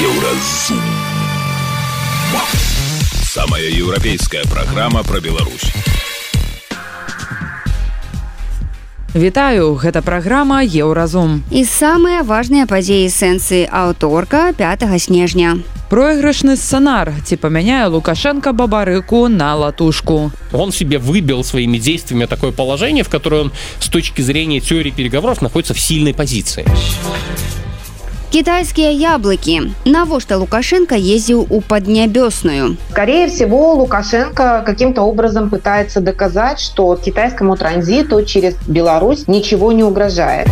Еўразум. Самая еўрапейская праграма пра Беларусь. Вітаю, гэта праграма Еўразум. І самыя важныя падзеі сэнсы аўторка 5 снежня. Проигрышны сценар, типа меняя Лукашенко бабарыку на латушку. Он себе выбил своими действиями такое положение, в которое он с точки зрения теории переговоров находится в сильной позиции. Китайские яблоки. Навошта Лукашенко ездил у Поднебесную? Скорее всего, Лукашенко каким-то образом пытается доказать, что китайскому транзиту через Беларусь ничего не угрожает.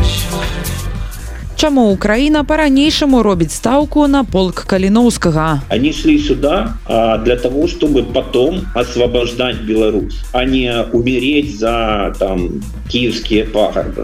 Чаму Украина по-ранейшаму робіць стаўку на полк Каліноўскага? Они шли сюда а, для того, чтобы потом освобождать Беларусь, а не умереть за там киевские пагорбы.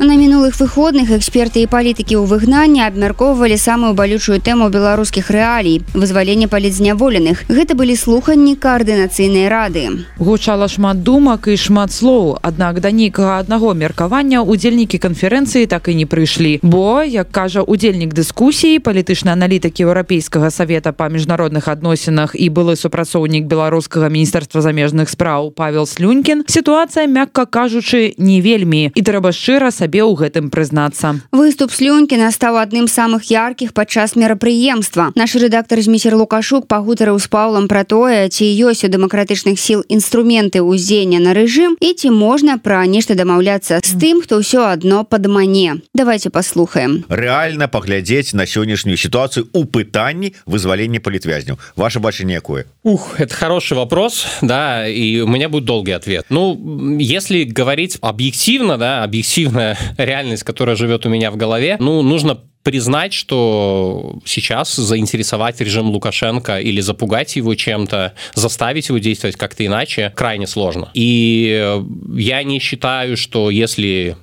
На мінулых выходных эксперты і палітыкі ў выгнанні абмяркоўвалі самую балючую тэму беларускіх рэалій вызвалення палітзняволеных. Гэта былі слуханні каардынацыйнай рады. Гучала шмат думак і шмат слоў, аднак да нейкага аднаго меркавання удзельнікі канферэнцыі так і не прыйшлі. Бо, як кажа удзельнік дыскусіі, палітычны аналітык еўрапейскага савета па міжнародных адносінах і былы супрацоўнік беларускага міністэрства замежных спраў Павел Слюнькін, сітуацыя, мякка кажучы, не вельмі і трэба шчыра сабе сабе ў гэтым прызнацца. Выступ слюнкіна стаў адным з самых яркіх падчас мерапрыемства. Наш рэдактор зміцер лукашук пагутарыў з паўлам пра тое ці ёсць у дэмакратычных сіл інструменты ўздзеяння на рэжым і ці можна пра нешта дамаўляцца з тым хто ўсё адно падмане давайте паслухаем. Рэальна паглядзець на сённяшнюю сітуацыю у пытанні вызвалення палітвязняў. Ваше бачанне якое? Ух это хороший вопрос да и у меня будет долгий ответ. Ну если говорить объективно да объективная реальность, которая живет у меня в голове, ну, нужно признать, что сейчас заинтересовать режим Лукашенко или запугать его чем-то, заставить его действовать как-то иначе, крайне сложно. И я не считаю, что если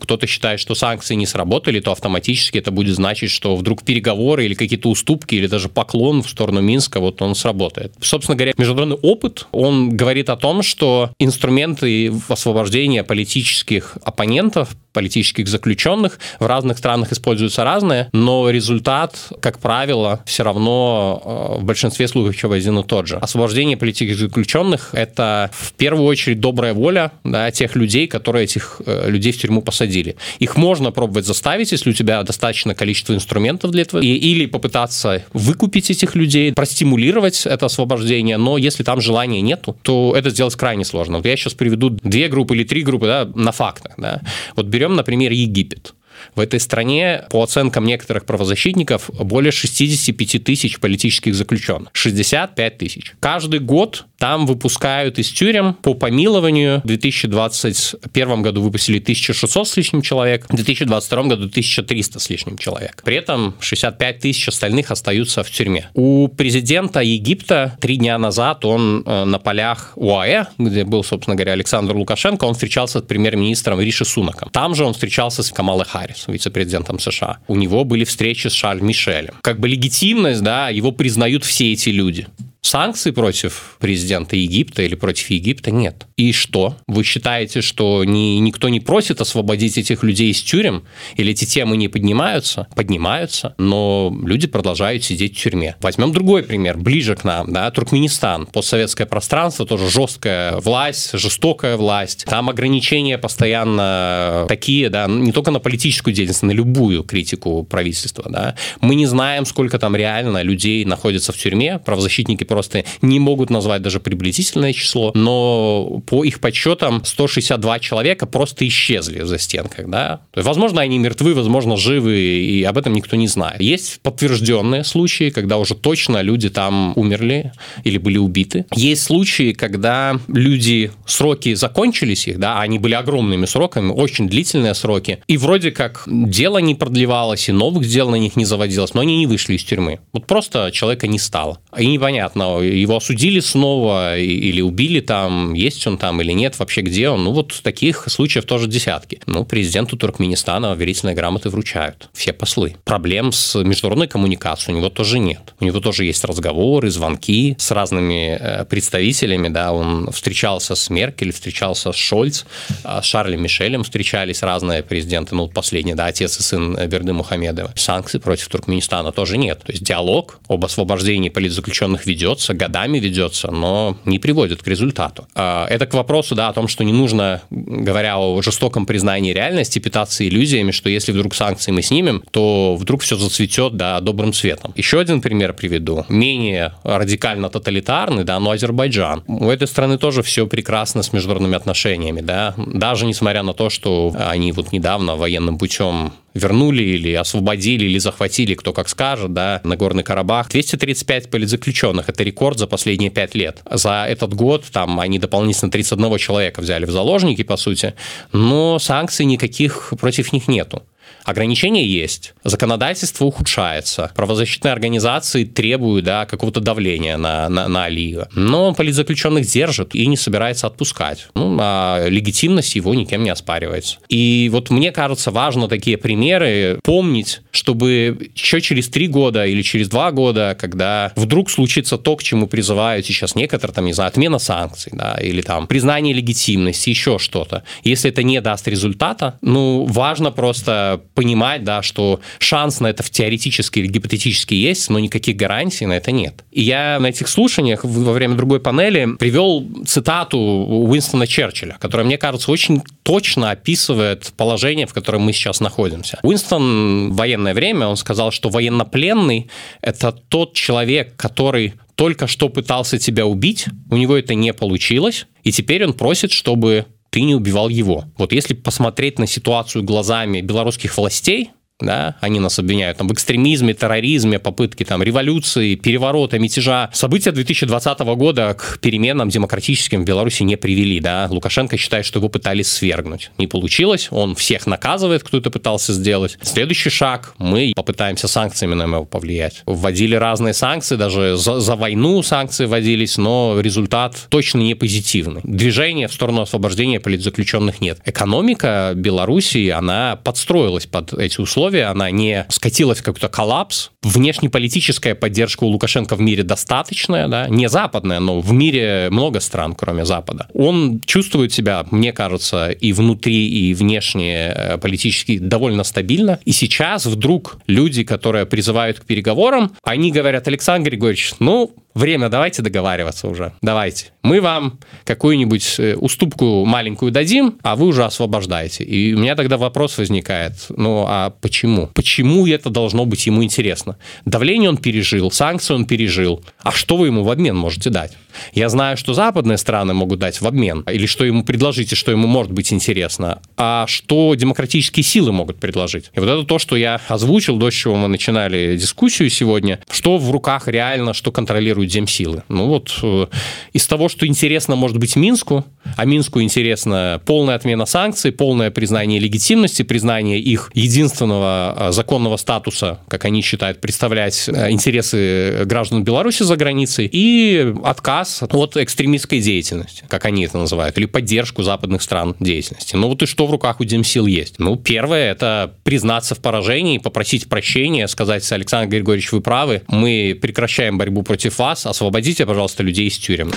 кто-то считает, что санкции не сработали, то автоматически это будет значить, что вдруг переговоры или какие-то уступки, или даже поклон в сторону Минска, вот он сработает. Собственно говоря, международный опыт, он говорит о том, что инструменты освобождения политических оппонентов, политических заключенных в разных странах используются разные, но результат, как правило, все равно э, в большинстве случаев один и тот же. Освобождение политических заключенных – это в первую очередь добрая воля да, тех людей, которые этих э, людей в тюрьму посадили. Их можно пробовать заставить, если у тебя достаточно количество инструментов для этого, и, или попытаться выкупить этих людей, простимулировать это освобождение, но если там желания нету, то это сделать крайне сложно. Вот я сейчас приведу две группы или три группы да, на фактах. Да. Вот берем берем, например, Египет. В этой стране, по оценкам некоторых правозащитников, более 65 тысяч политических заключенных. 65 тысяч. Каждый год там выпускают из тюрем по помилованию. В 2021 году выпустили 1600 с лишним человек, в 2022 году 1300 с лишним человек. При этом 65 тысяч остальных остаются в тюрьме. У президента Египта три дня назад он э, на полях УАЭ, где был, собственно говоря, Александр Лукашенко, он встречался с премьер-министром Риши Сунаком. Там же он встречался с Камалой Харрис, вице-президентом США. У него были встречи с Шарль Мишелем. Как бы легитимность, да, его признают все эти люди санкций против президента Египта или против Египта нет. И что? Вы считаете, что ни, никто не просит освободить этих людей из тюрем? Или эти темы не поднимаются? Поднимаются, но люди продолжают сидеть в тюрьме. Возьмем другой пример, ближе к нам, да, Туркменистан. Постсоветское пространство, тоже жесткая власть, жестокая власть. Там ограничения постоянно такие, да, не только на политическую деятельность, на любую критику правительства, да. Мы не знаем, сколько там реально людей находится в тюрьме, правозащитники просто не могут назвать даже приблизительное число, но по их подсчетам 162 человека просто исчезли за стенках, да. Возможно, они мертвы, возможно, живы, и об этом никто не знает. Есть подтвержденные случаи, когда уже точно люди там умерли или были убиты. Есть случаи, когда люди, сроки закончились их, да, они были огромными сроками, очень длительные сроки, и вроде как дело не продлевалось, и новых дел на них не заводилось, но они не вышли из тюрьмы. Вот просто человека не стало. И непонятно, знаю, его осудили снова или убили там, есть он там или нет, вообще где он. Ну, вот таких случаев тоже десятки. Ну, президенту Туркменистана верительные грамоты вручают. Все послы. Проблем с международной коммуникацией у него тоже нет. У него тоже есть разговоры, звонки с разными э, представителями, да, он встречался с Меркель, встречался с Шольц, а с Шарлем Мишелем встречались разные президенты, ну, последний, да, отец и сын Берды Мухаммедова. Санкций против Туркменистана тоже нет. То есть диалог об освобождении политзаключенных ведется, годами ведется, но не приводит к результату. А, это к вопросу, да, о том, что не нужно, говоря о жестоком признании реальности, питаться иллюзиями, что если вдруг санкции мы снимем, то вдруг все зацветет, да, добрым цветом. Еще один пример приведу. Менее радикально тоталитарный, да, но Азербайджан. У этой страны тоже все прекрасно с международными отношениями, да, даже несмотря на то, что они вот недавно военным путем вернули или освободили, или захватили, кто как скажет, да, на Горный Карабах. 235 политзаключенных – это рекорд за последние пять лет. За этот год там они дополнительно 31 человека взяли в заложники, по сути, но санкций никаких против них нету. Ограничения есть, законодательство ухудшается, правозащитные организации требуют да, какого-то давления на, на, на Алиева. Но он политзаключенных держит и не собирается отпускать. Ну, а легитимность его никем не оспаривается. И вот мне кажется, важно такие примеры помнить, чтобы еще через три года или через два года, когда вдруг случится то, к чему призывают сейчас некоторые, там, не знаю, отмена санкций, да, или там признание легитимности, еще что-то. Если это не даст результата, ну, важно просто понимать, да, что шанс на это в теоретически или гипотетически есть, но никаких гарантий на это нет. И я на этих слушаниях во время другой панели привел цитату Уинстона Черчилля, которая, мне кажется, очень точно описывает положение, в котором мы сейчас находимся. Уинстон в военное время, он сказал, что военнопленный – это тот человек, который только что пытался тебя убить, у него это не получилось, и теперь он просит, чтобы ты не убивал его. Вот если посмотреть на ситуацию глазами белорусских властей, да, они нас обвиняют там, в экстремизме, терроризме, попытке там, революции, переворота, мятежа. События 2020 года к переменам демократическим в Беларуси не привели. Да? Лукашенко считает, что его пытались свергнуть. Не получилось, он всех наказывает, кто это пытался сделать. Следующий шаг, мы попытаемся санкциями на него повлиять. Вводили разные санкции, даже за, за войну санкции вводились, но результат точно не позитивный. Движения в сторону освобождения политзаключенных нет. Экономика Беларуси, она подстроилась под эти условия, условия, она не скатилась в какой-то коллапс. Внешнеполитическая поддержка у Лукашенко в мире достаточная, да, не западная, но в мире много стран, кроме Запада. Он чувствует себя, мне кажется, и внутри, и внешне э, политически довольно стабильно. И сейчас вдруг люди, которые призывают к переговорам, они говорят, Александр Григорьевич, ну, время, давайте договариваться уже, давайте. Мы вам какую-нибудь э, уступку маленькую дадим, а вы уже освобождаете. И у меня тогда вопрос возникает, ну а почему? Почему это должно быть ему интересно? Давление он пережил, санкции он пережил, а что вы ему в обмен можете дать? Я знаю, что западные страны могут дать в обмен, или что ему предложить, и что ему может быть интересно, а что демократические силы могут предложить. И вот это то, что я озвучил, до чего мы начинали дискуссию сегодня, что в руках реально, что контролируют земсилы. Ну вот э, из того, что интересно может быть Минску, а Минску интересно полная отмена санкций, полное признание легитимности, признание их единственного э, законного статуса, как они считают, представлять э, интересы граждан Беларуси за границей, и отказ отказ от экстремистской деятельности, как они это называют, или поддержку западных стран деятельности. Ну вот и что в руках у Демсил есть? Ну, первое – это признаться в поражении, попросить прощения, сказать, Александр Григорьевич, вы правы, мы прекращаем борьбу против вас, освободите, пожалуйста, людей из тюрем.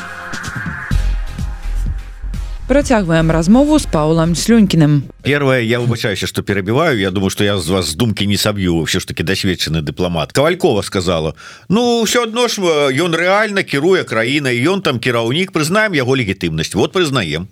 Працягваем размову с Паулом Слюнькиным. Первое, я выбачаюсь, что перебиваю. Я думаю, что я с вас с думки не собью. Все ж таки досведченный дипломат. Ковалькова сказала, ну, все одно ж ён реально кируя краина, и он там кирауник, признаем его легитимность. Вот признаем.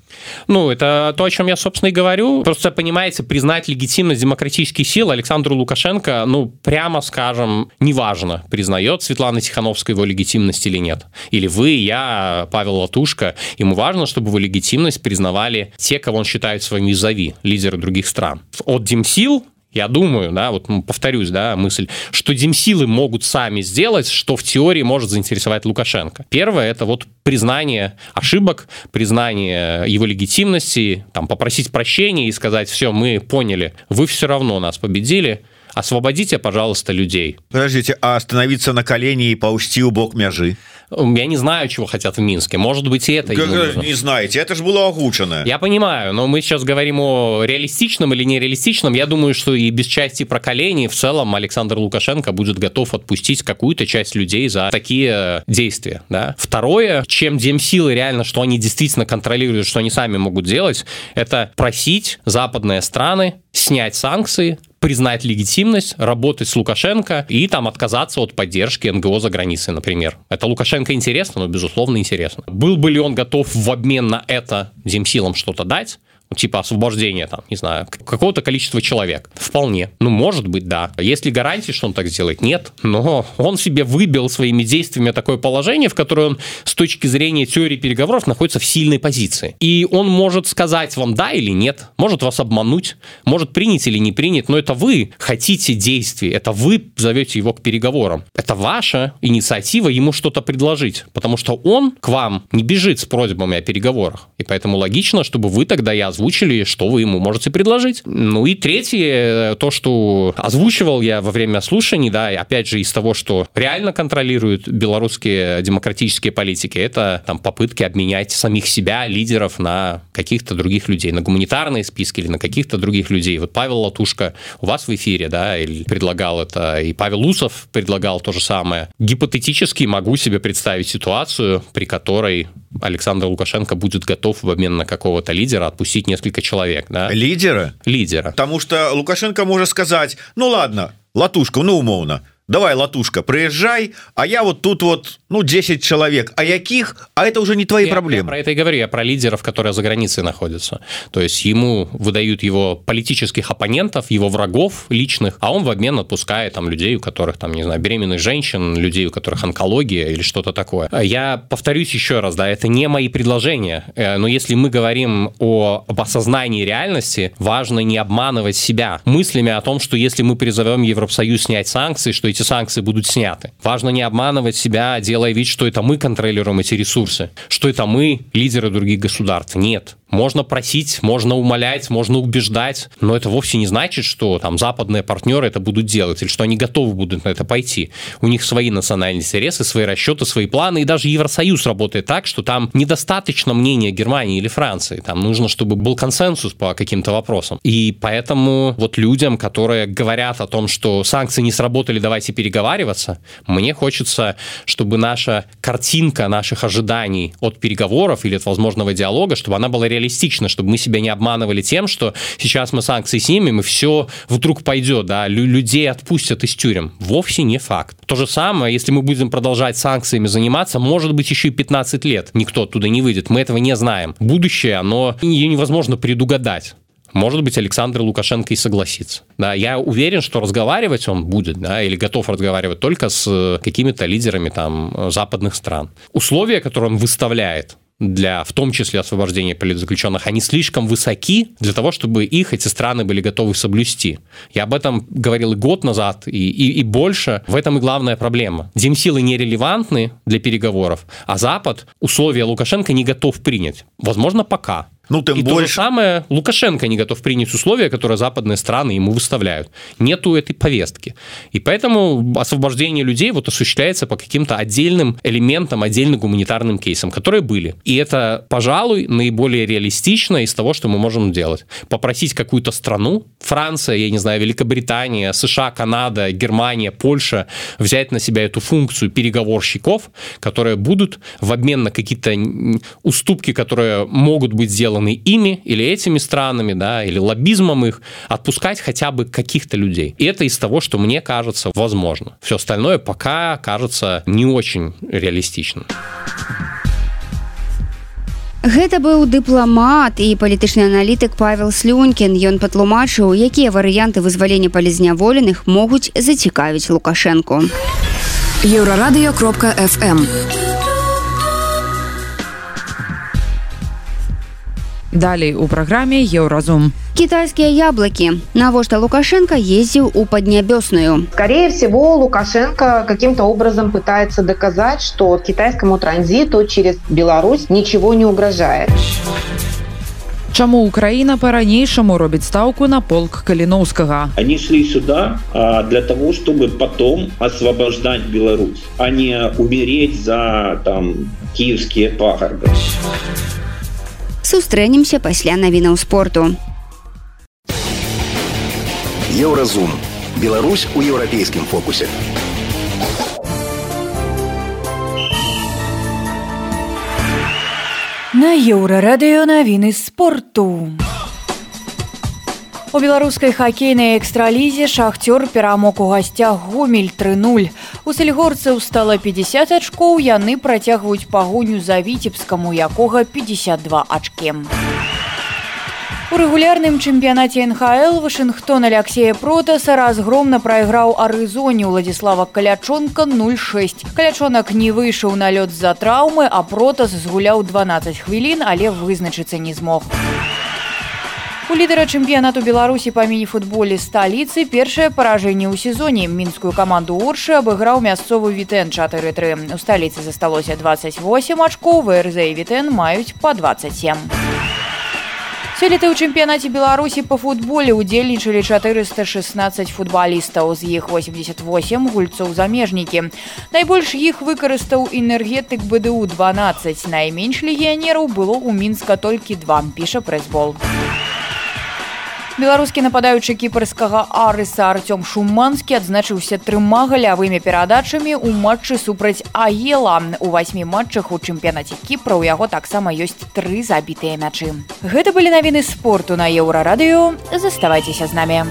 Ну, это то, о чем я, собственно, и говорю. Просто, понимаете, признать легитимность демократических сил Александру Лукашенко, ну, прямо скажем, неважно, признает Светлана Тихановская его легитимность или нет. Или вы, я, Павел Латушка. Ему важно, чтобы его легитимность признавали те, кого он считает своими визави, лидеры других стран. От Демсил я думаю, да, вот повторюсь, да, мысль, что демсилы могут сами сделать, что в теории может заинтересовать Лукашенко. Первое – это вот признание ошибок, признание его легитимности, там, попросить прощения и сказать, все, мы поняли, вы все равно нас победили, освободите пожалуйста людей. Подождите а остановиться на колени и паусти у бок мяжи? Я не знаю чего хотят в минске. Может быть и это не знаете это же было огучено я понимаю но мы сейчас говорим о реалистичном или нереалистичном. Я думаю что и без части про колени в целом александр лукашенко будет готов отпустить какую-то часть людей за такие действия да. Второе чем демсилы реально что они действительно контролируют что они сами могут делать это просить западные страны снять санкции признать легитимность, работать с Лукашенко и там отказаться от поддержки НГО за границей, например. Это Лукашенко интересно, но, безусловно, интересно. Был бы ли он готов в обмен на это земсилам что-то дать? Типа освобождения, там, не знаю, какого-то количества человек. Вполне. Ну, может быть, да. Есть ли гарантии, что он так сделает? Нет. Но он себе выбил своими действиями такое положение, в которое он с точки зрения теории переговоров находится в сильной позиции. И он может сказать вам да или нет, может вас обмануть, может принять или не принять, но это вы хотите действий, это вы зовете его к переговорам. Это ваша инициатива ему что-то предложить, потому что он к вам не бежит с просьбами о переговорах. И поэтому логично, чтобы вы тогда и озвучили что вы ему можете предложить. Ну и третье, то, что озвучивал я во время слушаний, да, и опять же из того, что реально контролируют белорусские демократические политики, это там попытки обменять самих себя, лидеров, на каких-то других людей, на гуманитарные списки или на каких-то других людей. Вот Павел Латушка у вас в эфире, да, или предлагал это, и Павел Усов предлагал то же самое. Гипотетически могу себе представить ситуацию, при которой Александр Лукашенко будет готов в обмен на какого-то лидера отпустить несколько человек. Да? Лидера? Лидера. Потому что Лукашенко может сказать, ну ладно, латушка, ну умовно, давай латушка приезжай а я вот тут вот ну 10 человек а яких? А это уже не твои я, проблемы я про это и говорю я про лидеров которые за границей находятся. То есть ему выдают его политических оппонентов его врагов личных а он в обмен отпускает там людей у которых там не знаю беременных женщин людей у которых онкология или что-то такое. Я повторюсь еще раз да это не мои предложения. Э, но если мы говорим о об осознании реальности важно не обманывать себя мыслями о том что если мы призовем Евросоюз снять санкции что эти санкции будут сняты. Важно не обманывать себя, делая вид, что это мы контролируем эти ресурсы, что это мы лидеры других государств. Нет. Можно просить, можно умолять, можно убеждать, но это вовсе не значит, что там западные партнеры это будут делать или что они готовы будут на это пойти. У них свои национальные интересы, свои расчеты, свои планы, и даже Евросоюз работает так, что там недостаточно мнения Германии или Франции. Там нужно, чтобы был консенсус по каким-то вопросам. И поэтому вот людям, которые говорят о том, что санкции не сработали, давайте переговариваться, мне хочется, чтобы наша картинка наших ожиданий от переговоров или от возможного диалога, чтобы она была реализована реалистично, чтобы мы себя не обманывали тем, что сейчас мы санкции снимем, и все вдруг пойдет, да, людей отпустят из тюрем. Вовсе не факт. То же самое, если мы будем продолжать санкциями заниматься, может быть, еще и 15 лет никто оттуда не выйдет. Мы этого не знаем. Будущее, оно невозможно предугадать может быть, Александр Лукашенко и согласится. Да, я уверен, что разговаривать он будет, да, или готов разговаривать только с какими-то лидерами там западных стран. Условия, которые он выставляет, для в том числе освобождения политзаключенных, они слишком высоки для того, чтобы их эти страны были готовы соблюсти. Я об этом говорил и год назад, и, и, и больше. В этом и главная проблема. Демсилы нерелевантны для переговоров, а Запад условия Лукашенко не готов принять. Возможно, пока. Ну, тем и больше... то же самое Лукашенко не готов принять условия, которые западные страны ему выставляют. Нету этой повестки. И поэтому освобождение людей вот осуществляется по каким-то отдельным элементам, отдельным гуманитарным кейсам, которые были. И это, пожалуй, наиболее реалистично из того, что мы можем делать. Попросить какую-то страну, Франция, я не знаю, Великобритания, США, Канада, Германия, Польша, взять на себя эту функцию переговорщиков, которые будут в обмен на какие-то уступки, которые могут быть сделаны сделаны ими или этими странами, да, или лоббизмом их, отпускать хотя бы каких-то людей. И это из того, что мне кажется возможно. Все остальное пока кажется не очень реалистичным. Гэта быў дыпламат і палітычны аналітык Павел Слюнькін. Ён патлумачыў, якія варыянты вызвалення палізняволеных могуць зацікавіць Лукашэнку. Еўрарадыё кропка FM. далей у праграме еўразум китайские яблоки навошта лукашенко ездил у поднебесную скорее всего лукашенко каким-то образом пытается доказать что китайскому транзиту через беларусь ничего не угрожает Чаму Украіна па-ранейшаму робіць стаўку на полк каліноўскага Они шли сюда а, для того, чтобы потом освобождать Беларусь, а не умереть за там киевские пагорбы. Сустрэнемся пасля навінаў спорту. Еўразум. Беларусь у еўрапейскім фокусе. На еўрарадыё навіны спорту. У беларускай хакейнай экстралізе шахцёр перамог у гасцях гомель 3-0. У сельгорцаў стала 50 ачкоў, яны працягваюць пагоню за віцебскаму, якога 52 ачкі. У рэгулярным чэмпіянаце НХл Вашынгтон Алексея Протаса разгромна прайграў Арызоне Владзіслава Калячонка 06. Калячонак не выйшаў на лёд з-за траўмы, а Протас згуляў 12 хвілін, але вызначыцца не змог. У Лідара чэмпіянату Беларусі па міні-футболе сталіцы першае паражэнне ў сезоне мінскую каманду Оршы абыграў мясцовы вітэн 4-3. У сталіцы засталося 28 ачкоў, ВРЗ вітэн маюць па 27. Сёлета ў чэмпіянаце Беларусі па футболе ўдзельнічалі 416 футбалістаў, з іх 88 гульцоў замежнікі. Найбольш іх выкарыстаў энергетык БДУ 12. Найменш легіянераў было ў мінска толькі два, піша прэсбол. Беларускі нападаючы кіпарскага арыса Артём Шуманскі адзначыўся трыма галявымі перадачамі ў матчы супраць Аела. У васьмі матчах у чэмпіянаце кіпра ў яго таксама ёсць тры забітыя мячы. Гэта былі навіны спорту на еўрарадыё. Заставайцеся з намі.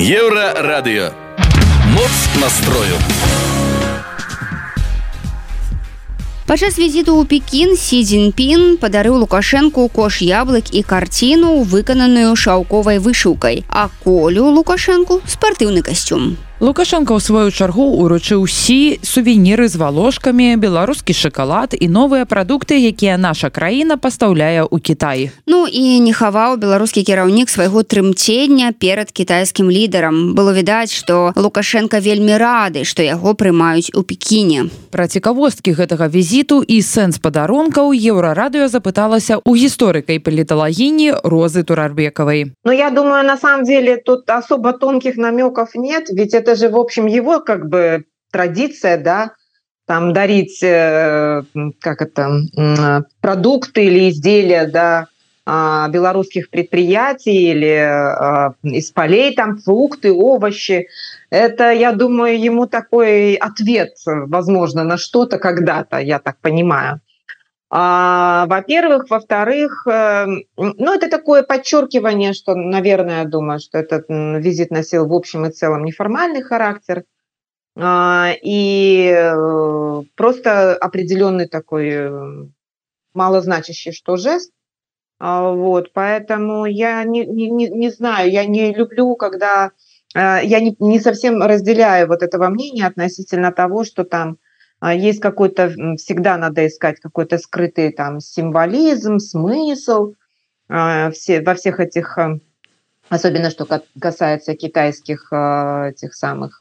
Еўрарадыё. Моц настрою. Падчас візіту ў Пекін Сі Цзіньпін падарыў Лукашэнку кош яблык і карціну, выкананую шаўковай вышыўкай, а колю Лукашэнку спартыўны касцюм. Лукашенко ў сваю чаргу уручыў сі сувеніры з валошкамі, беларускі шакалад і новыя прадукты, якія наша краіна пастаўляе ў Кітай. Ну і не хаваў беларускі кіраўнік свайго трымцення перад кітайскім лідарам. Было відаць, што Лукашенко вельмі рады, што яго прымаюць у пекіне. Пра цікавосткі гэтага візіту і сэнс падарункаў еўрарадыё запыталася ў гісторыкай паліталагіні розы турарбекавай. Но я думаю, на самом деле тут особо тонких намеков нет, ведь это же, в общем, его как бы традиция, да, там дарить, э, как это, э, продукты или изделия, да, э, белорусских предприятий или э, из полей, там фрукты, овощи. Это, я думаю, ему такой ответ, возможно, на что-то когда-то, я так понимаю. А, во-первых, во-вторых, э, ну, это такое подчеркивание, что, наверное, я думаю, что этот визит носил в общем и целом неформальный характер а, и э, просто определенный такой э, малозначащий что жест. А, вот, поэтому я не, не, не знаю, я не люблю, когда я не, не совсем разделяю вот этого мнения относительно того, что там есть какой-то, всегда надо искать какой-то скрытый там символизм, смысл а, все, во всех этих, а, особенно что касается китайских этих самых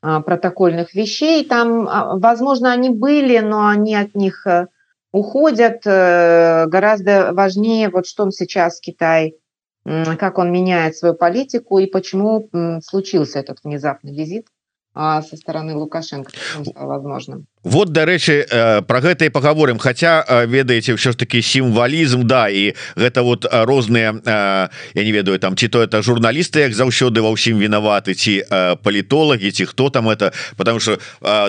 протокольных вещей, там, возможно, они были, но они от них э, уходят. Э, гораздо важнее, вот что сейчас Китай, как он меняет свою политику и почему случился этот внезапный визит со стороны Лукашенко возможным вот дарэчы э, про гэта і поговорим хотя э, ведаеце все ж таки сімвалізм да і гэта вот э, розныя я не ведаю там ці то это журналісты як заўсёды ва ўсім вінаваты ці палітолагі ці хто там это. Потому что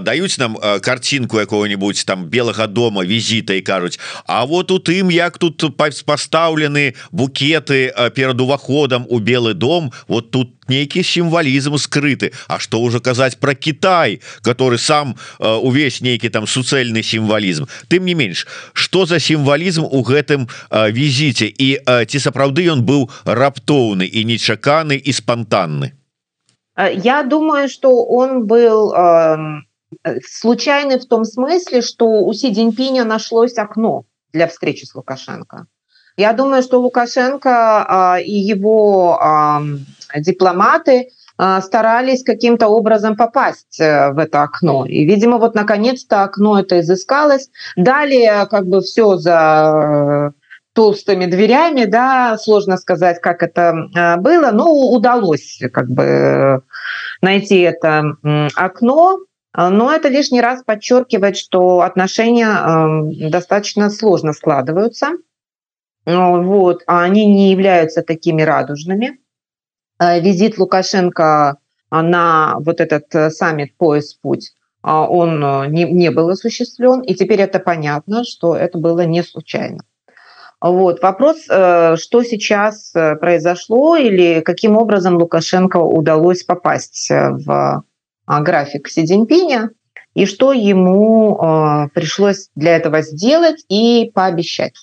даюць нам картинку якого-нибудь там белага дома візіта і кажуць А вот у тым як тут пастаўлены букеты перад уваходам у белы дом вот тут нейкі сімвалізм скрыты А что уже казаць про Китай который сам увесь нейкі там суцэльны сімвалізм. Тым не менш что за сімвалізм у гэтым візіце? І ці сапраўды ён быў раптоўны і нечаканы і спонтанны я думаю что он был э, случайный в том смысле что у си Цзиньпиня нашлось окно для встречи с лукашенко. Я думаю что лукашенко э, и его э, дипломаты старались каким-то образом попасть в это окно. И, видимо, вот наконец-то окно это изыскалось. Далее как бы все за толстыми дверями, да, сложно сказать, как это было, но удалось как бы найти это окно. Но это лишний раз подчеркивает, что отношения достаточно сложно складываются. Вот, а они не являются такими радужными. Э, визит Лукашенко на вот этот э, саммит «Пояс-путь» он э, не, не был осуществлен, и теперь это понятно, что это было не случайно. Вот. Вопрос, что сейчас произошло или каким образом Лукашенко удалось попасть в график Си Цзиньпиня, и что ему пришлось для этого сделать и пообещать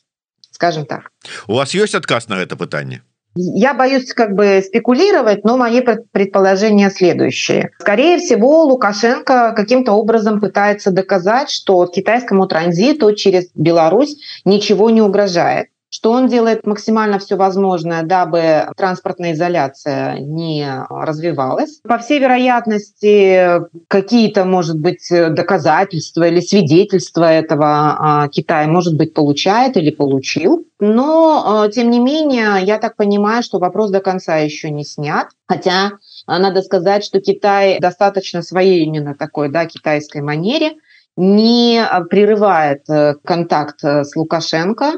скажем так у вас есть отказ на это пытание я боюсь как бы спекулировать, но мои предположения следующие. Скорее всего, Лукашенко каким-то образом пытается доказать, что китайскому транзиту через Беларусь ничего не угрожает что он делает максимально все возможное, дабы транспортная изоляция не развивалась. По всей вероятности, какие-то, может быть, доказательства или свидетельства этого а, Китай, может быть, получает или получил. Но, а, тем не менее, я так понимаю, что вопрос до конца еще не снят. Хотя а, надо сказать, что Китай достаточно своей именно такой да, китайской манере не прерывает э, контакт э, с Лукашенко,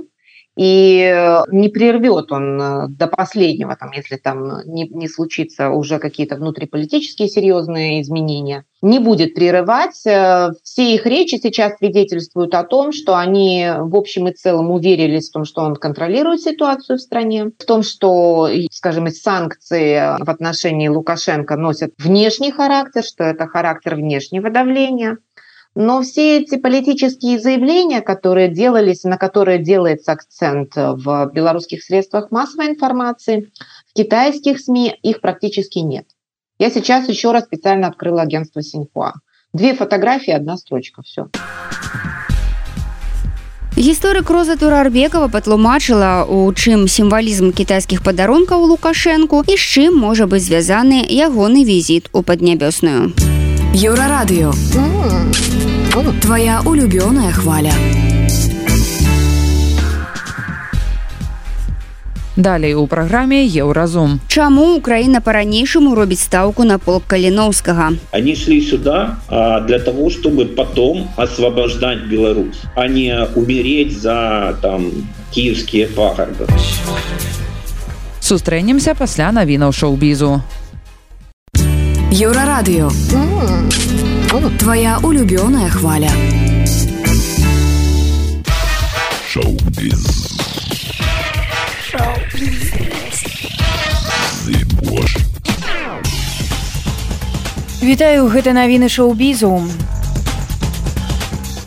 и э, не прервет он э, до последнего, там, если там не, не случится уже какие-то внутриполитические серьезные изменения, не будет прерывать. Э, все их речи сейчас свидетельствуют о том, что они в общем и целом уверились в том, что он контролирует ситуацию в стране, в том, что, скажем, санкции в отношении Лукашенко носят внешний характер, что это характер внешнего давления – но все эти политические заявления, которые делались, на которые делается акцент в белорусских средствах массовой информации, в китайских СМИ их практически нет. Я сейчас еще раз специально открыла агентство Синьхуа. Две фотографии, одна строчка, все. Гісторык Роза Турарбекова патлумачыла, у чым сімвалізм кітайскіх падарункаў Лукашэнку і з чым можа быць звязаны ягоны візіт у паднябёсную. Еўрарадыё. Твоя улюбёная хваля. Далей у праграме еўразум. Чаму Украіна па-ранейшаму робіць стаўку на полк каліноўскага. Они шли сюда а, для того, чтобы потом освобождать Беларусь, а не умереть за там киевские пагарды. Сустрэнемся пасля навінаў шоу-бізу. Еўрарадыё. Твоя улюбёная хваля. Шоу-біз. Вітаю гэта навіны шоу-бізу.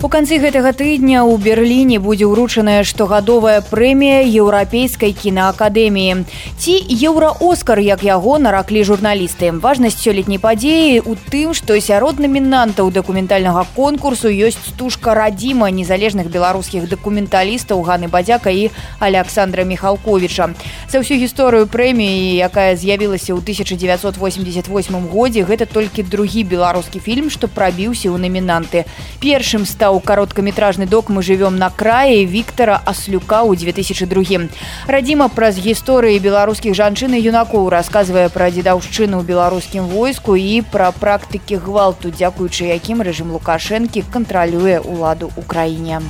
У канцы гэтага тыдня ў Берліне будзе ўручаная штогадовая прэмія еўрапейскай кінаакадэміі. Ці еўраоскар, як яго нараклі журналісты. Важнасць сёлетняй падзеі ў тым, што сярод намінантаў дакументальнага конкурсу ёсць стужка радзіма незалежных беларускіх дакументалістаў Ганы Бадзяка і Александра Михалковіча. За ўсю гісторыю прэміі, якая з'явілася ў 1988 годзе, гэта толькі другі беларускі фільм, што прабіўся ў намінанты. Першым стаў у кароткаметражны док мы живвем на краі Віктора Аслюка ў 2002. Радзіма праз гісторыі беларускіх жанчын і юнакоў расказвае пра дзедаўшчыну ў беларускім войску і пра практыкі гвалту, дзякуючы якім рэжым Лукашэнкі кантралюе ўладу ў краіне.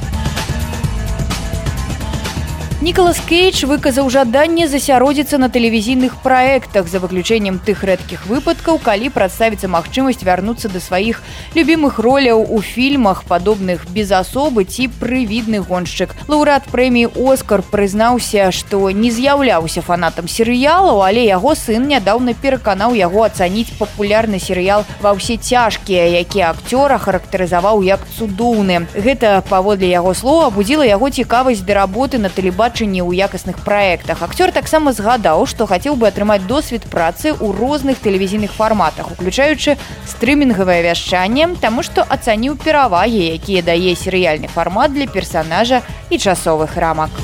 Ніколас Кейдж выказаў жаданне засяродзіцца на тэлевізійных праектах за выключэннем тых рэдкіх выпадкаў, калі прадставіцца магчымасць вярнуцца да сваіх любімых роляў у фільмах падобных без асобы ці прывідны гоншчык. Лаўрад прэміі Оскар прызнаўся, што не з'яўляўся фанатам серыялаў, але яго сын нядаўна пераканаў яго ацаніць папулярны серыял ва ўсе цяжкія, які акцёра характарызаваў як цудоўны. Гэта паводле яго слова абудзіла яго цікавасць да работы на тэлебачанні тэлебачанні ў якасных праектах акцёр таксама згадаў што хацеў бы атрымаць досвед працы ў розных тэлевізійных фарматах уключаючы стрымінгавае вяшчанне таму што ацаніў перавагі якія дае серыяльны фармат для персанажа і часовых рамак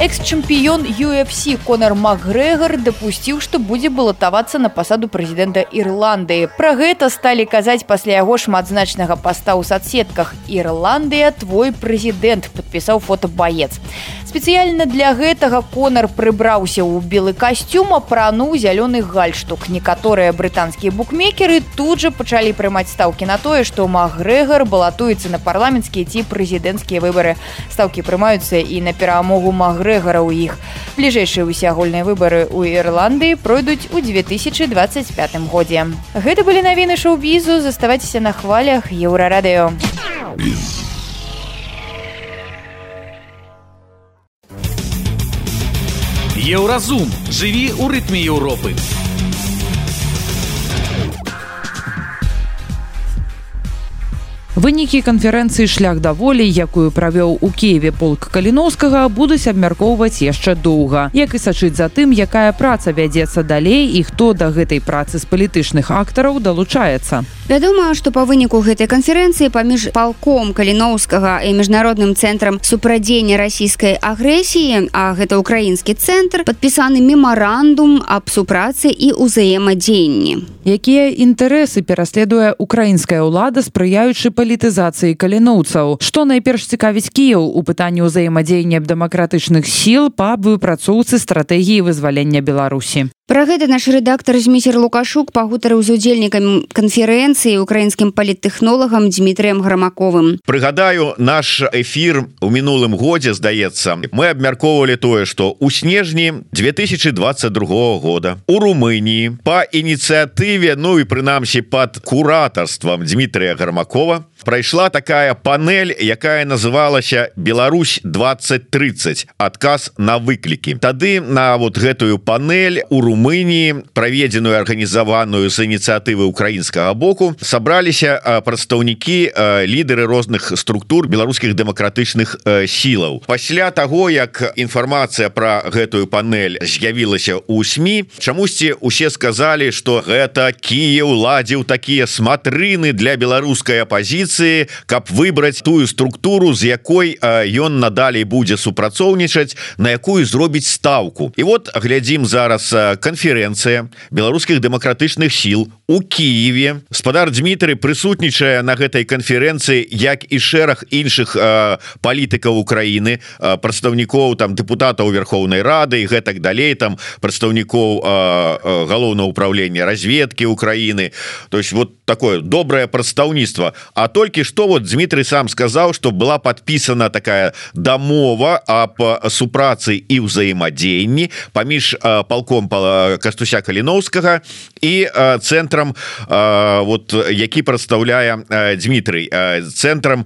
Экс-чэмпіён UFC Конор Макгрегор дапусціў, што будзе балатавацца на пасаду прэзідэнта Ірландыі. Пра гэта сталі казаць пасля яго шматзначнага паста ў садсетках. Ірландыя твой прэзідэнт падпісаў фота баец. Спецыяльна для гэтага конар прыбраўся ў белы касцюм, апрануў зялёны гальштук. Некаторыя брытанскія букмекеры тут жа пачалі прымаць стаўкі на тое, што Макгрегор балатуецца на парламенцкія ці прэзідэнцкія выбары. Стаўкі прымаюцца і на перамогу Магрэ Макгрэгара ў іх. Бліжэйшыя ўсеагульныя выбары ў Ірландыі пройдуць у 2025 годзе. Гэта былі навіны шоу-бізу, заставайцеся на хвалях еўрарадыё. Еўразум жыві ў рытме Еўропы. Вынікі канферэнцыі шлях да волі, якую правёў у Киеве полк каліноўскага будуць абмяркоўваць яшчэ доўга. Як і сачыць за тым, якая праца вядзецца далей і хто да гэтай працы з палітычных актараў далучаецца. Вядома, што па выніку гэтай канферэнцыі паміж палком каліноўскага і міжнародным цэнтрам супрадзення расійскай агрэсіі, а гэта ўкраінскі цэнтр падпісаны мемарандум аб супрацы і ўзаемадзеянні. Якія інтарэсы пераследуе украінская ўлада, спрыяючы па палітызацыі каліноўцаў што найперш цікавіць кіяў у пытанні ўзаемадзеяння дэмакратычных сіл па выпрацоўцы стратэгіі вызвалення беларусі. Пра гэта наш рэдактар зміцер лукашук пагутарыў з удзельнікамі канферэнцыі украінскім паліттэхнолагам дмітрием грамаковым. Прыгадаю наш эфір у мінулым годзе здаецца мы абмяркоўвалі тое што у снежні 2022 года у Румыніі па ініцыятыве ну і прынамсі под куратарствам Дмітрия гармакова прайшла такая панель якая называлася Беларусь 2030 адказ на выклікі тады на вот гэтую панель у Румыніі праведзеную арганізаваную з ініцыятывы украінскага боку сабраліся прадстаўнікі лідары розных структур беларускіх дэмакратычных сілаў. Пасля того як інфармацыя про гэтую панель з'явілася у сМ чамусьці усе сказалі что гэта Кіев ладзіў такія смотрыны для беларускай апозіцыі пазіцыі каб выбраць тую структуру з якой ён надалей будзе супрацоўнічаць на якую зробіць ставку і вот глядзім зараз канферэнцыя беларускіх дэмакратычных сіл у Киеве спадар Дмітрый прысутнічае на гэтай канферэнцыі як і шэраг іншых палітыкаў Украіны прадстаўнікоў там депутатаў Верховнай Рады і гэтак далей там прадстаўнікоў галоўнага управлення разведкі Украіны. То есть вот такое добрае прадстаўніцтва а то толькі что вот Дмитрий сам сказал что была подписана такая дамова об супрацы і ўзаемадзеянні паміж полком кастуся каліновскага і цэнтрам вот які прадстаўляе Дмітрый цэнтрам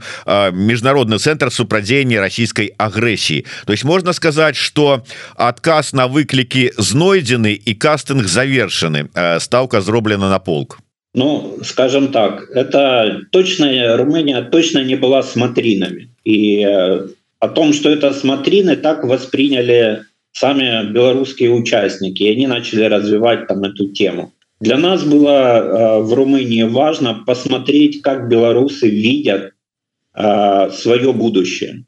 міжнародны цэнтр супрадзеяння расійскай агрэсіі то есть можна сказаць что адказ на выклікі знойдзены і кастынг завершаны стаўка зроблена на полк Ну, скажем так, это точно Румыния точно не была смотринами. И э, о том, что это смотрины, так восприняли сами белорусские участники, и они начали развивать там эту тему. Для нас было э, в Румынии важно посмотреть, как белорусы видят э, свое будущее,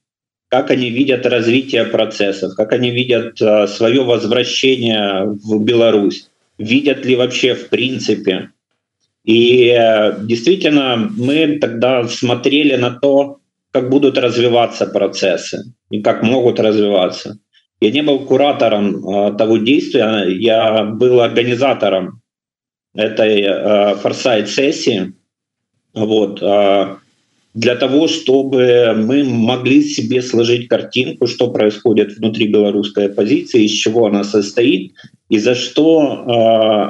как они видят развитие процессов, как они видят свое возвращение в Беларусь, видят ли вообще в принципе и э, действительно, мы тогда смотрели на то, как будут развиваться процессы и как могут развиваться. Я не был куратором э, того действия, я был организатором этой э, форсайт-сессии. Вот, для того, чтобы мы могли себе сложить картинку, что происходит внутри белорусской оппозиции, из чего она состоит и за что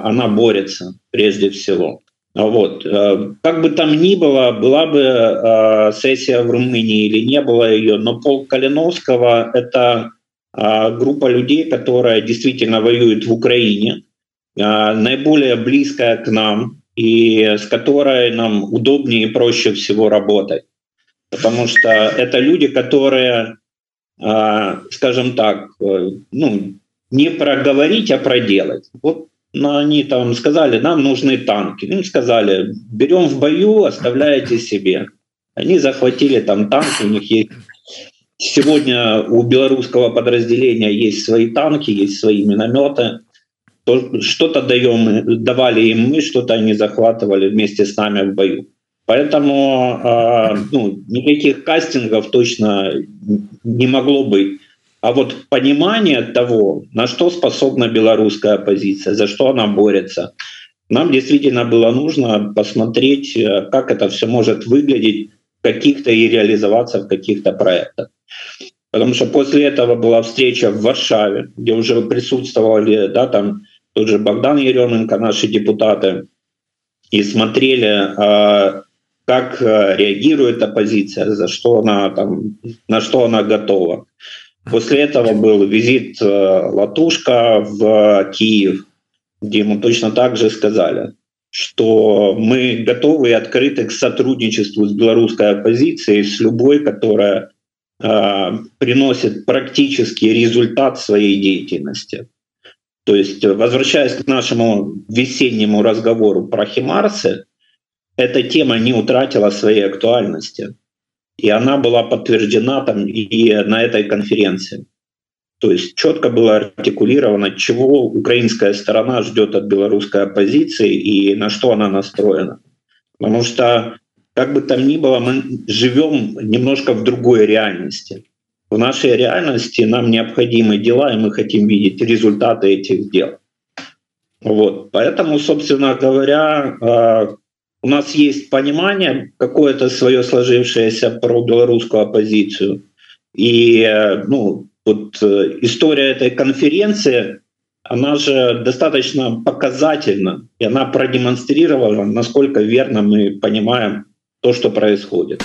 она борется прежде всего. Вот. Э, как бы там ни было, была бы э, сессия в Румынии или не было ее, но пол Калиновского – это э, группа людей, которая действительно воюет в Украине, наиболее близкая к нам и с которой нам удобнее и проще всего работать. Потому что это люди, которые, скажем так, ну, не проговорить, а проделать. Вот но они там сказали, нам нужны танки. Им сказали, берем в бою, оставляете себе. Они захватили там танки, у них есть сегодня у белорусского подразделения есть свои танки, есть свои минометы. Что-то даем, давали им мы, что-то они захватывали вместе с нами в бою. Поэтому э, ну, никаких кастингов точно не могло быть. А вот понимание того, на что способна белорусская оппозиция, за что она борется, нам действительно было нужно посмотреть, э, как это все может выглядеть каких-то и реализоваться в каких-то проектах. Потому что после этого была встреча в Варшаве, где уже присутствовали, да, там тот же Богдан Еременко, наши депутаты, и смотрели, а, как а, реагирует оппозиция, за что она там, на что она готова. После этого был визит а, Латушка в Киев, где ему точно так же сказали, что мы готовы и открыты к сотрудничеству с белорусской оппозицией, с любой, которая Э, приносит практический результат своей деятельности. То есть, возвращаясь к нашему весеннему разговору про Химарсы, эта тема не утратила своей актуальности. И она была подтверждена там и на этой конференции. То есть четко было артикулировано, чего украинская сторона ждет от белорусской оппозиции и на что она настроена. Потому что как бы там ни было, мы живем немножко в другой реальности. В нашей реальности нам необходимы дела, и мы хотим видеть результаты этих дел. Вот. Поэтому, собственно говоря, а, у нас есть понимание какое-то свое сложившееся про белорусскую оппозицию. И ну, вот э, история этой конференции, она же достаточно показательна, и она продемонстрировала, насколько верно мы понимаем то, что происходит.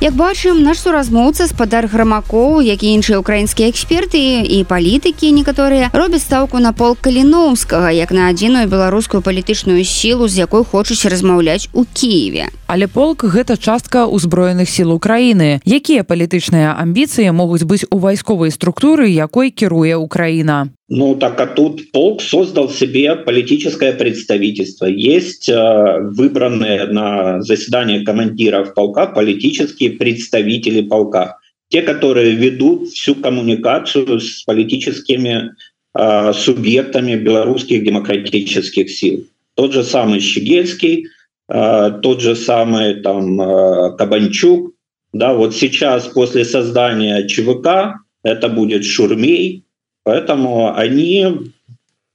Як бачым наш суразмоўца спадар грамакоў як і іншыя украінскія эксперты і палітыкі некаторыя робяць стаўку на пол каліноўскага як на адзіную беларускую палітычную сілу з якой хочуць размаўляць у Киеве але полк гэта частка ўзброеных сіл Украіны. Якія палітычныя амбіцыі могуць быць у вайсковай структуры якой кіруе Украіна Ну так а тут полк создал себе политическое представительство. Есть э, выбранные на заседание командиров полка политические представители полка. Те, которые ведут всю коммуникацию с политическими э, субъектами белорусских демократических сил. Тот же самый Щегельский, э, тот же самый там, э, Кабанчук. Да, вот сейчас после создания ЧВК это будет Шурмей, Поэтому они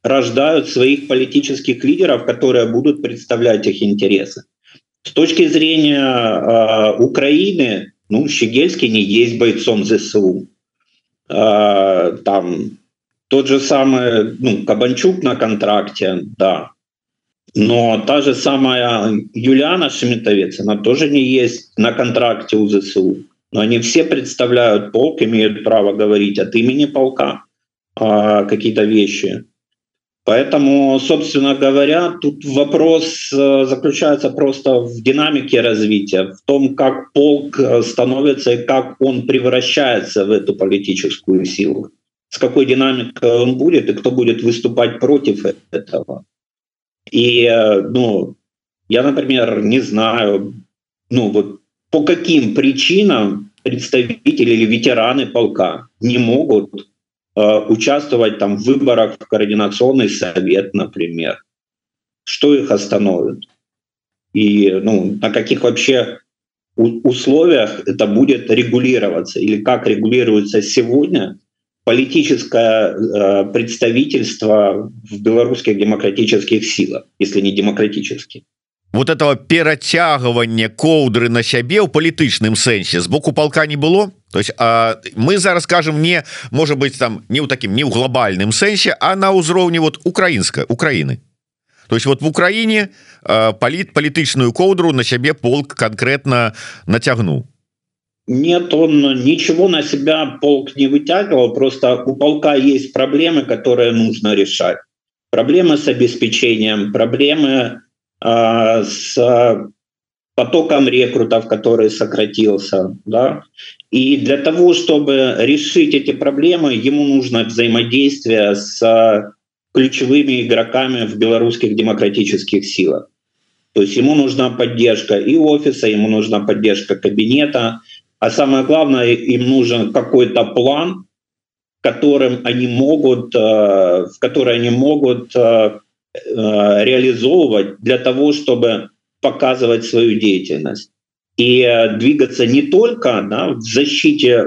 рождают своих политических лидеров, которые будут представлять их интересы. С точки зрения э, Украины, ну, Щегельский не есть бойцом ЗСУ. Э, там тот же самый, ну, Кабанчук на контракте, да. Но та же самая Юлиана Шеметовец, она тоже не есть на контракте у ЗСУ. Но они все представляют полк, имеют право говорить от имени полка а, какие-то вещи. Поэтому, собственно говоря, тут вопрос э, заключается просто в динамике развития, в том, как полк э, становится и как он превращается в эту политическую силу, с какой динамикой он будет и кто будет выступать против этого. И, э, ну, я, например, не знаю, ну, вот по каким причинам представители или ветераны полка не могут участвовать там в выборах в координационный совет, например. Что их остановит? И ну, на каких вообще условиях это будет регулироваться или как регулируется сегодня политическое э, представительство в белорусских демократических силах, если не демократических вот этого перацягвання коўдры на сябе ў палітычным сэнсе з боку полка не было то есть а, мы зараз скажем не может быть там не ў таким не ў глобальным сэнсе а на ўзроўні вот украінская Украины то есть вот в Украине паліт палітычную коўдру на сябе полк конкретно натягнул Нет, он ничего на себя полк не вытягивал, просто у полка есть проблемы, которые нужно решать. Проблемы с обеспечением, проблемы а, с потоком рекрутов, который сократился. Да? И для того, чтобы решить эти проблемы, ему нужно взаимодействие с ключевыми игроками в белорусских демократических силах. То есть ему нужна поддержка и офиса, ему нужна поддержка кабинета, а самое главное, им нужен какой-то план, которым они могут, в который они могут реализовывать для того, чтобы показывать свою деятельность и двигаться не только да, в защите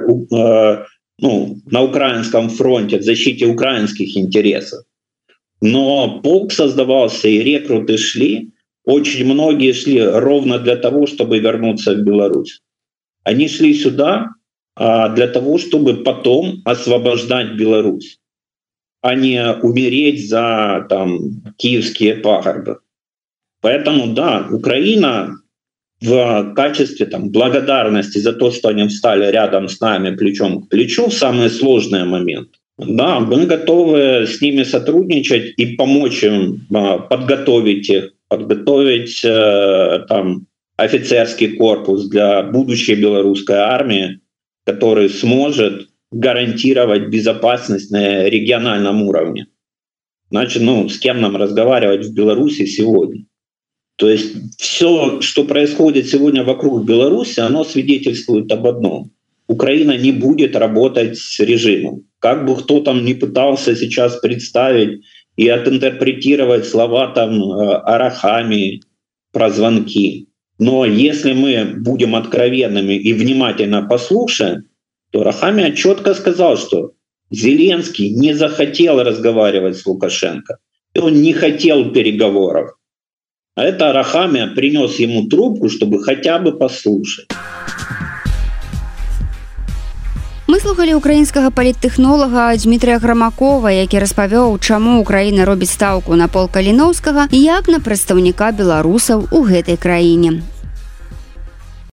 ну, на украинском фронте, в защите украинских интересов. Но полк создавался, и рекруты шли. Очень многие шли ровно для того, чтобы вернуться в Беларусь. Они шли сюда а, для того, чтобы потом освобождать Беларусь, а не умереть за там, киевские пагорбы. Поэтому, да, Украина в качестве там, благодарности за то, что они встали рядом с нами плечом к плечу в самые сложные моменты. Да, мы готовы с ними сотрудничать и помочь им а, подготовить их, подготовить э, там, офицерский корпус для будущей белорусской армии, который сможет гарантировать безопасность на региональном уровне. Значит, ну, с кем нам разговаривать в Беларуси сегодня? То есть все, что происходит сегодня вокруг Беларуси, оно свидетельствует об одном. Украина не будет работать с режимом. Как бы кто там не пытался сейчас представить и отинтерпретировать слова там э, Арахами про звонки. Но если мы будем откровенными и внимательно послушаем, то Рахами четко сказал, что Зеленский не захотел разговаривать с Лукашенко. И он не хотел переговоров. А это Арахамия принес ему трубку, чтобы хотя бы послушать. Мы слухали украінскага паліттэхнолага Дмітрия грамакова які распавёў чаму Украіна робіць стаўку на пол каліноўскага як на прадстаўніка беларусаў у гэтай краіне